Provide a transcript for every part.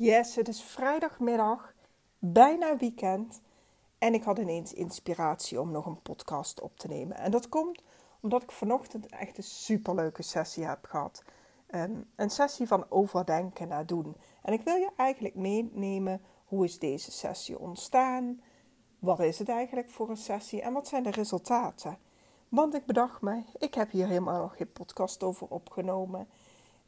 Yes, het is vrijdagmiddag, bijna weekend. En ik had ineens inspiratie om nog een podcast op te nemen. En dat komt omdat ik vanochtend echt een superleuke sessie heb gehad. Um, een sessie van overdenken naar doen. En ik wil je eigenlijk meenemen hoe is deze sessie ontstaan? Wat is het eigenlijk voor een sessie en wat zijn de resultaten? Want ik bedacht me, ik heb hier helemaal nog geen podcast over opgenomen.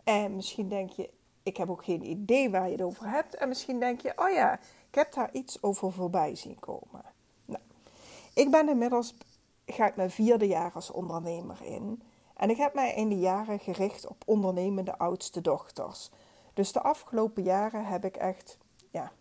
En misschien denk je, ik heb ook geen idee waar je het over hebt. En misschien denk je, oh ja, ik heb daar iets over voorbij zien komen. Nou, ik ben inmiddels, ga ik mijn vierde jaar als ondernemer in. En ik heb mij in de jaren gericht op ondernemende oudste dochters. Dus de afgelopen jaren heb ik echt, ja,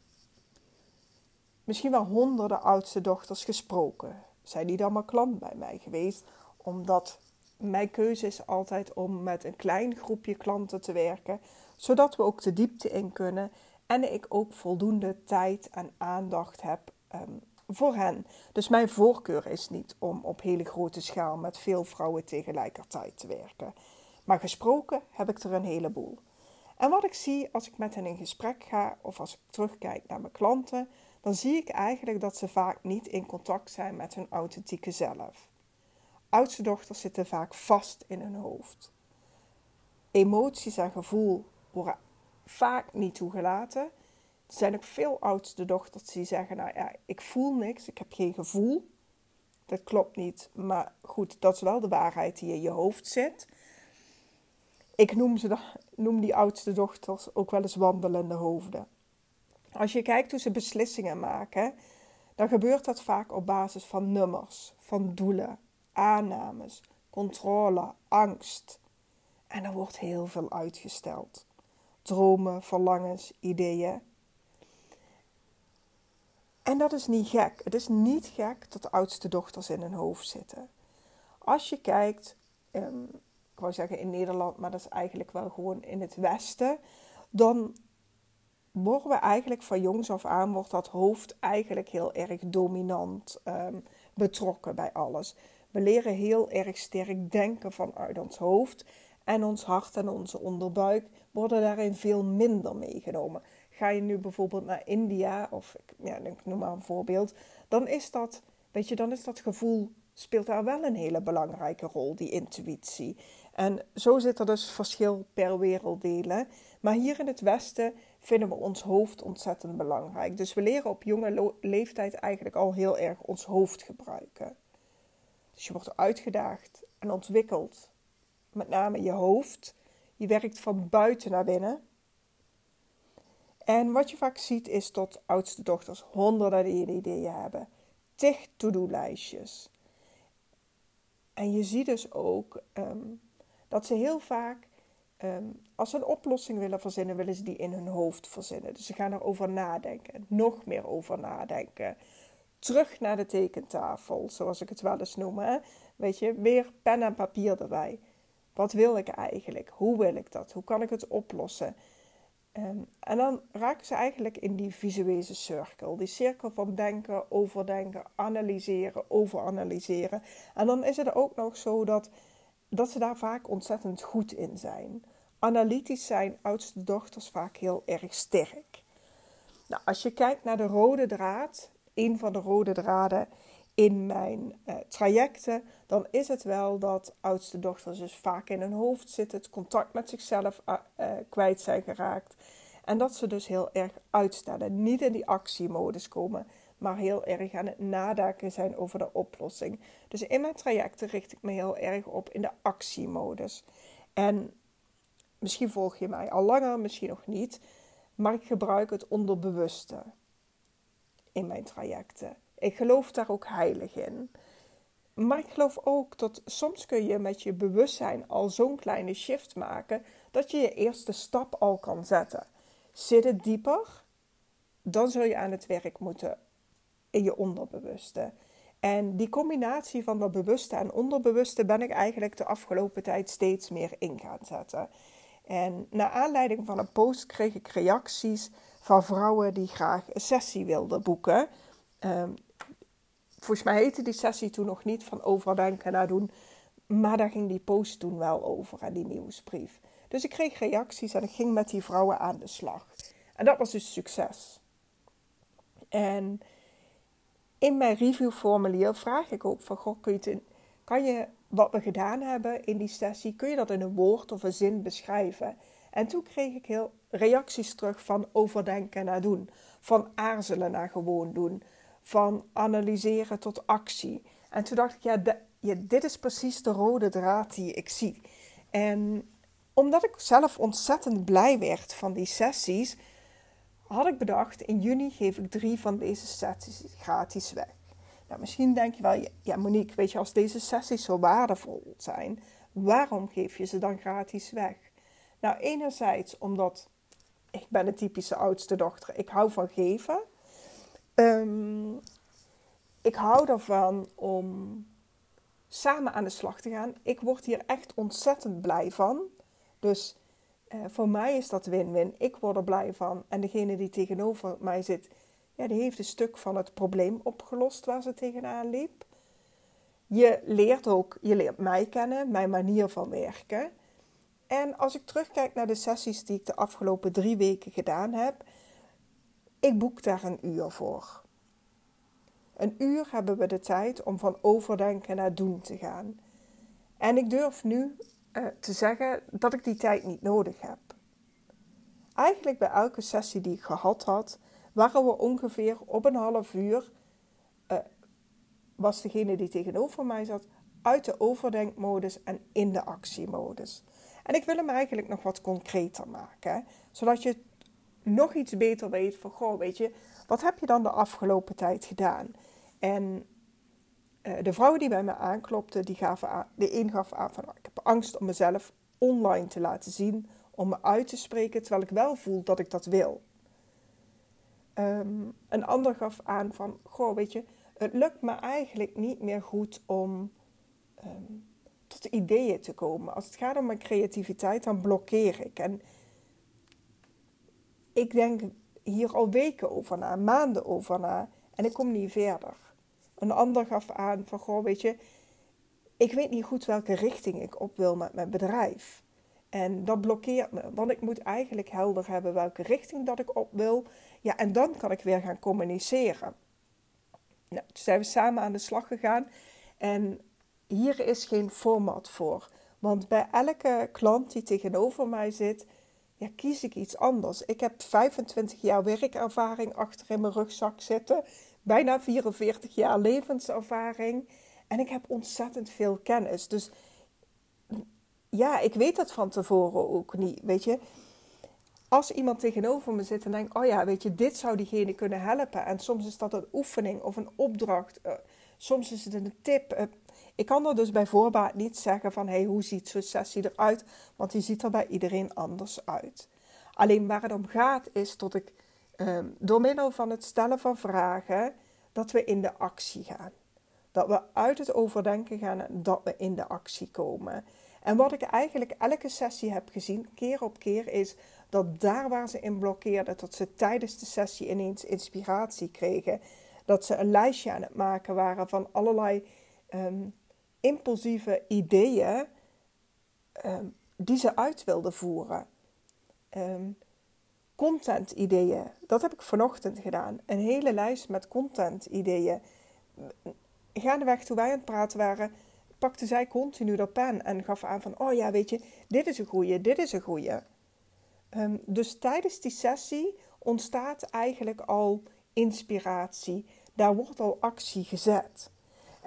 misschien wel honderden oudste dochters gesproken. Zijn die dan maar klant bij mij geweest? Omdat mijn keuze is altijd om met een klein groepje klanten te werken, zodat we ook de diepte in kunnen en ik ook voldoende tijd en aandacht heb ehm, voor hen. Dus mijn voorkeur is niet om op hele grote schaal met veel vrouwen tegelijkertijd te werken. Maar gesproken heb ik er een heleboel. En wat ik zie als ik met hen in gesprek ga of als ik terugkijk naar mijn klanten, dan zie ik eigenlijk dat ze vaak niet in contact zijn met hun authentieke zelf. Oudste dochters zitten vaak vast in hun hoofd. Emoties en gevoel worden vaak niet toegelaten. Er zijn ook veel oudste dochters die zeggen: Nou ja, ik voel niks, ik heb geen gevoel. Dat klopt niet, maar goed, dat is wel de waarheid die in je hoofd zit. Ik noem, ze, noem die oudste dochters ook wel eens wandelende hoofden. Als je kijkt hoe ze beslissingen maken, dan gebeurt dat vaak op basis van nummers, van doelen, aannames, controle, angst. En er wordt heel veel uitgesteld. Dromen, verlangens, ideeën. En dat is niet gek. Het is niet gek dat de oudste dochters in hun hoofd zitten. Als je kijkt, um, ik wou zeggen in Nederland, maar dat is eigenlijk wel gewoon in het Westen, dan worden we eigenlijk van jongs af aan, wordt dat hoofd eigenlijk heel erg dominant um, betrokken bij alles. We leren heel erg sterk denken vanuit ons hoofd. En ons hart en onze onderbuik worden daarin veel minder meegenomen. Ga je nu bijvoorbeeld naar India, of ja, ik noem maar een voorbeeld, dan is dat, weet je, dan is dat gevoel, speelt daar wel een hele belangrijke rol, die intuïtie. En zo zit er dus verschil per werelddelen. Maar hier in het Westen vinden we ons hoofd ontzettend belangrijk. Dus we leren op jonge leeftijd eigenlijk al heel erg ons hoofd gebruiken. Dus je wordt uitgedaagd en ontwikkeld. Met name je hoofd. Je werkt van buiten naar binnen. En wat je vaak ziet is dat oudste dochters honderden ideeën hebben. Tig to-do-lijstjes. En je ziet dus ook ehm, dat ze heel vaak, ehm, als ze een oplossing willen verzinnen, willen ze die in hun hoofd verzinnen. Dus ze gaan erover nadenken, nog meer over nadenken terug naar de tekentafel, zoals ik het wel eens noem. Weet je, weer pen en papier erbij. Wat wil ik eigenlijk? Hoe wil ik dat? Hoe kan ik het oplossen? Ehm, en dan raken ze eigenlijk in die visuele cirkel. Die cirkel van denken, overdenken, analyseren, overanalyseren. En dan is het ook nog zo dat, dat ze daar vaak ontzettend goed in zijn. Analytisch zijn oudste dochters vaak heel erg sterk. Nou, als je kijkt naar de rode draad een van de rode draden in mijn uh, trajecten, dan is het wel dat oudste dochters dus vaak in hun hoofd zitten, het contact met zichzelf uh, kwijt zijn geraakt. En dat ze dus heel erg uitstellen, niet in die actiemodus komen, maar heel erg aan het nadenken zijn over de oplossing. Dus in mijn trajecten richt ik me heel erg op in de actiemodus. En misschien volg je mij al langer, misschien nog niet, maar ik gebruik het onderbewuste in mijn trajecten. Ik geloof daar ook heilig in. Maar ik geloof ook dat soms kun je met je bewustzijn al zo'n kleine shift maken dat je je eerste stap al kan zetten. Zit het dieper, dan zul je aan het werk moeten in je onderbewuste. En die combinatie van dat bewuste en onderbewuste ben ik eigenlijk de afgelopen tijd steeds meer in gaan zetten. En naar aanleiding van een post kreeg ik reacties van vrouwen die graag een sessie wilden boeken. Um, volgens mij heette die sessie toen nog niet van overdenken naar doen. Maar daar ging die post toen wel over en die nieuwsbrief. Dus ik kreeg reacties en ik ging met die vrouwen aan de slag. En dat was dus succes. En in mijn reviewformulier vraag ik ook van, goh, kun kan je wat we gedaan hebben in die sessie, kun je dat in een woord of een zin beschrijven? En toen kreeg ik heel reacties terug van overdenken naar doen, van aarzelen naar gewoon doen, van analyseren tot actie. En toen dacht ik, ja, dit is precies de rode draad die ik zie. En omdat ik zelf ontzettend blij werd van die sessies, had ik bedacht, in juni geef ik drie van deze sessies gratis weg. Nou, misschien denk je wel, ja Monique, weet je, als deze sessies zo waardevol zijn, waarom geef je ze dan gratis weg? Nou, enerzijds omdat ik ben een typische oudste dochter. Ik hou van geven. Um, ik hou ervan om samen aan de slag te gaan. Ik word hier echt ontzettend blij van. Dus uh, voor mij is dat win-win. Ik word er blij van. En degene die tegenover mij zit, ja, die heeft een stuk van het probleem opgelost waar ze tegenaan liep. Je leert ook, je leert mij kennen, mijn manier van werken. En als ik terugkijk naar de sessies die ik de afgelopen drie weken gedaan heb, ik boek daar een uur voor. Een uur hebben we de tijd om van overdenken naar doen te gaan. En ik durf nu uh, te zeggen dat ik die tijd niet nodig heb. Eigenlijk bij elke sessie die ik gehad had, waren we ongeveer op een half uur, uh, was degene die tegenover mij zat, uit de overdenkmodus en in de actiemodus. En ik wil hem eigenlijk nog wat concreter maken, zodat je nog iets beter weet van, goh, weet je, wat heb je dan de afgelopen tijd gedaan? En uh, de vrouwen die bij me aanklopten, die gaven aan, de een gaf aan van, ik heb angst om mezelf online te laten zien, om me uit te spreken, terwijl ik wel voel dat ik dat wil. Um, een ander gaf aan van, goh, weet je, het lukt me eigenlijk niet meer goed om um, tot ideeën te komen. Als het gaat om mijn creativiteit, dan blokkeer ik. En ik denk hier al weken over na, maanden over na, en ik kom niet verder. Een ander gaf aan van, goh, weet je, ik weet niet goed welke richting ik op wil met mijn bedrijf. En dat blokkeert me, want ik moet eigenlijk helder hebben welke richting dat ik op wil. Ja, en dan kan ik weer gaan communiceren. Nou, toen zijn we samen aan de slag gegaan. En hier is geen format voor. Want bij elke klant die tegenover mij zit, ja, kies ik iets anders. Ik heb 25 jaar werkervaring achter in mijn rugzak zitten. Bijna 44 jaar levenservaring. En ik heb ontzettend veel kennis. Dus ja, ik weet dat van tevoren ook niet. Weet je, als iemand tegenover me zit en denkt: Oh ja, weet je, dit zou diegene kunnen helpen. En soms is dat een oefening of een opdracht. Uh, soms is het een tip. Uh, ik kan er dus bij voorbaat niet zeggen van hey, hoe ziet zo'n sessie eruit? Want die ziet er bij iedereen anders uit. Alleen waar het om gaat is dat ik uh, door middel van het stellen van vragen, dat we in de actie gaan. Dat we uit het overdenken gaan en dat we in de actie komen. En wat ik eigenlijk elke sessie heb gezien, keer op keer, is dat daar waar ze in blokkeerden, dat ze tijdens de sessie ineens inspiratie kregen. Dat ze een lijstje aan het maken waren van allerlei um, impulsieve ideeën um, die ze uit wilden voeren. Um, content ideeën, dat heb ik vanochtend gedaan. Een hele lijst met content ideeën. Gaandeweg toen wij aan het praten waren, pakte zij continu de pen en gaf aan van, oh ja, weet je, dit is een goeie, dit is een goeie. Um, dus tijdens die sessie ontstaat eigenlijk al inspiratie. Daar wordt al actie gezet.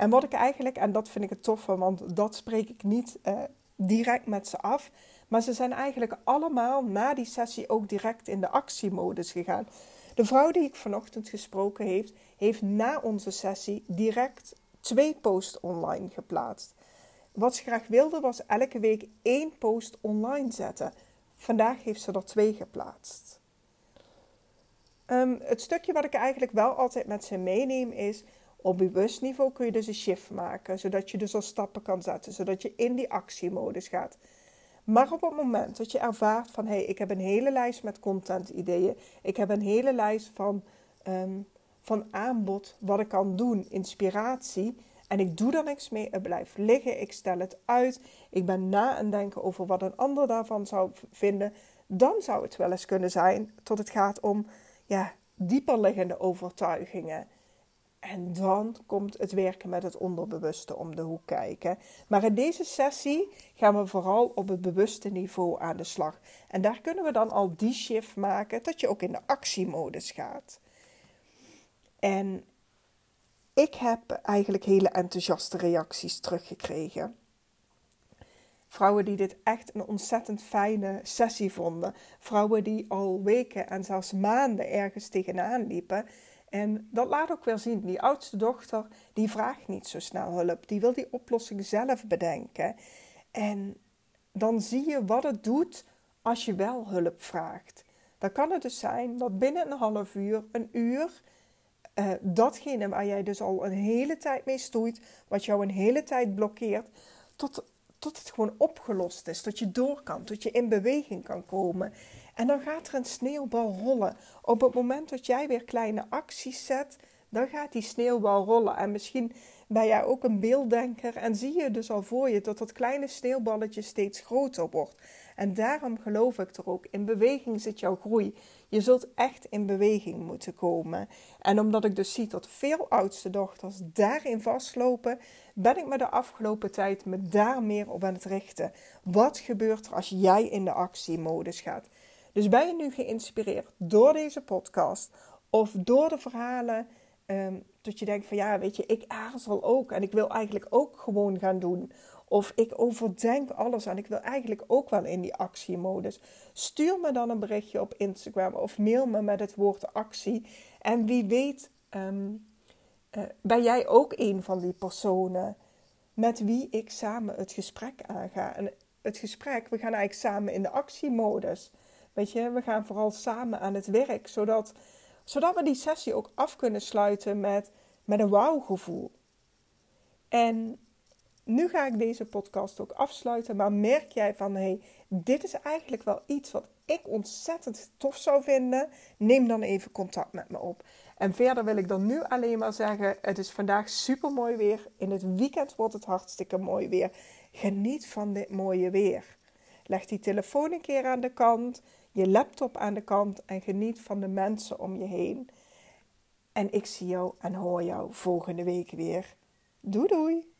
En wat ik eigenlijk, en dat vind ik het toffe, want dat spreek ik niet uh, direct met ze af. Maar ze zijn eigenlijk allemaal na die sessie ook direct in de actiemodus gegaan. De vrouw die ik vanochtend gesproken heeft, heeft na onze sessie direct twee posts online geplaatst. Wat ze graag wilde was elke week één post online zetten. Vandaag heeft ze er twee geplaatst. Um, het stukje wat ik eigenlijk wel altijd met ze meeneem is... op bewustniveau kun je dus een shift maken... zodat je dus al stappen kan zetten... zodat je in die actiemodus gaat... Maar op het moment dat je ervaart van hé, hey, ik heb een hele lijst met content ideeën, ik heb een hele lijst van um, van aanbod, wat ik kan doen, inspiratie. En ik doe er niks mee, het blijft liggen, ik stel het uit. Ik ben na aan denken over wat een ander daarvan zou vinden. dan zou het wel eens kunnen zijn tot het gaat om ja, dieperliggende overtuigingen. En dan komt het werken met het onderbewuste om de hoek kijken. Maar in deze sessie gaan we vooral op het bewuste niveau aan de slag. En daar kunnen we dan al die shift maken dat je ook in de actiemodus gaat. En ik heb eigenlijk hele enthousiaste reacties teruggekregen. Vrouwen die dit echt een ontzettend fijne sessie vonden. Vrouwen die al weken en zelfs maanden ergens tegenaan liepen. En dat laat ook weer zien, die oudste dochter, die vraagt niet zo snel hulp. Die wil die oplossing zelf bedenken. En dan zie je wat het doet als je wel hulp vraagt. Dan kan het dus zijn dat binnen een half uur, een uur, uh, datgene waar jij dus al een hele tijd mee stoeit, wat jou een hele tijd blokkeert, tot, tot het gewoon opgelost is. Dat je door kan, tot je in beweging kan komen. En dan gaat er een sneeuwbal rollen. Op het moment dat jij weer kleine acties zet, dan gaat die sneeuwbal rollen. En misschien ben jij ook een beelddenker en zie je dus al voor je dat dat kleine sneeuwballetje steeds groter wordt. En daarom geloof ik er ook. In beweging zit jouw groei. Je zult echt in beweging moeten komen. En omdat ik dus zie dat veel oudste dochters daarin vastlopen, ben ik me de afgelopen tijd me daar meer op aan het richten. Wat gebeurt er als jij in de actiemodus gaat? Dus ben je nu geïnspireerd door deze podcast of door de verhalen um, dat je denkt van ja, weet je, ik aarzel ook en ik wil eigenlijk ook gewoon gaan doen. Of ik overdenk alles en ik wil eigenlijk ook wel in die actiemodus. Stuur me dan een berichtje op Instagram of mail me met het woord actie. En wie weet, um, uh, ben jij ook een van die personen met wie ik samen het gesprek aanga. En het gesprek, we gaan eigenlijk samen in de actiemodus. Weet je, we gaan vooral samen aan het werk, zodat, zodat we die sessie ook af kunnen sluiten met, met een wauw-gevoel. En nu ga ik deze podcast ook afsluiten, maar merk jij van hé, hey, dit is eigenlijk wel iets wat ik ontzettend tof zou vinden? Neem dan even contact met me op. En verder wil ik dan nu alleen maar zeggen: het is vandaag super mooi weer. In het weekend wordt het hartstikke mooi weer. Geniet van dit mooie weer. Leg die telefoon een keer aan de kant je laptop aan de kant en geniet van de mensen om je heen. En ik zie jou en hoor jou volgende week weer. Doei doei!